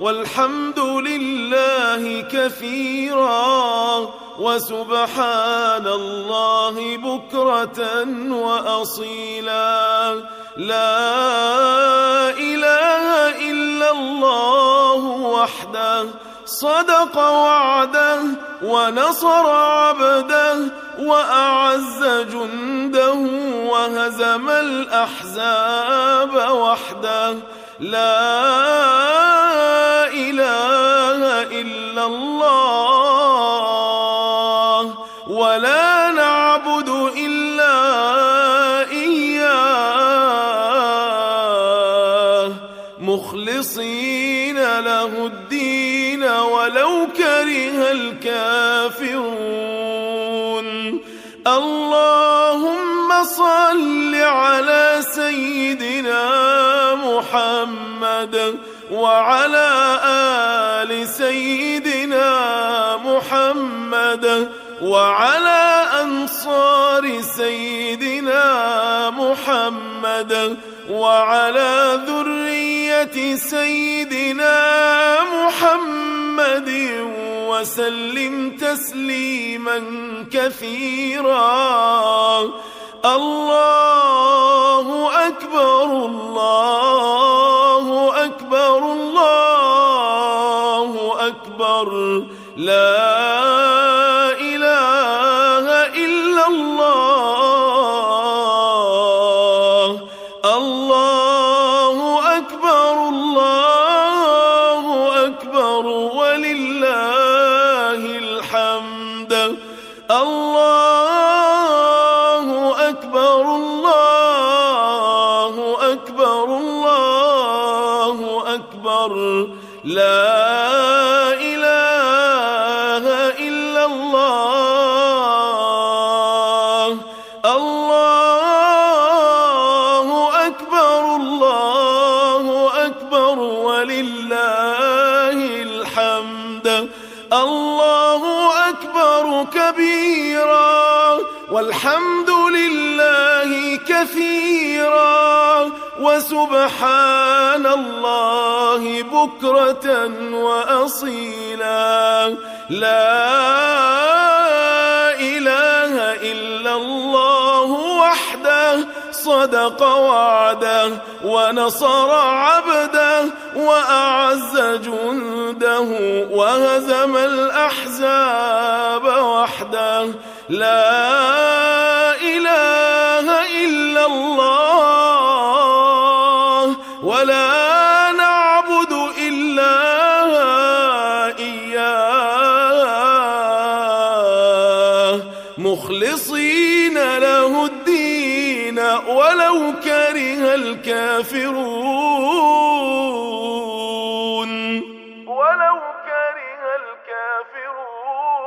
والحمد لله كثيرا وسبحان الله بكرة وأصيلا. لا إله إلا الله وحده صدق وعده ونصر عبده وأعز جنده وهزم الأحزاب وحده. لا ولا نعبد إلا إياه. مخلصين له الدين ولو كره الكافرون. اللهم صل على سيدنا محمد وعلى آل سيدنا محمد وعلى أنصار سيدنا محمد وعلى ذرية سيدنا محمد وسلم تسليما كثيرا. الله أكبر الله الله أكبر الله أكبر ولله الحمد. الله أكبر الله أكبر الله أكبر. لا إله إلا الله. الله أكبر كبيرا والحمد لله كثيرا وسبحان الله بكرة وأصيلا. لا صدق وعده ونصر عبده وأعز جنده وهزم الأحزاب وحده. لا إله إلا الله ولا نعبد إلا إياه. مخلصين ولو كره الكافرون. ولو كره الكافرون.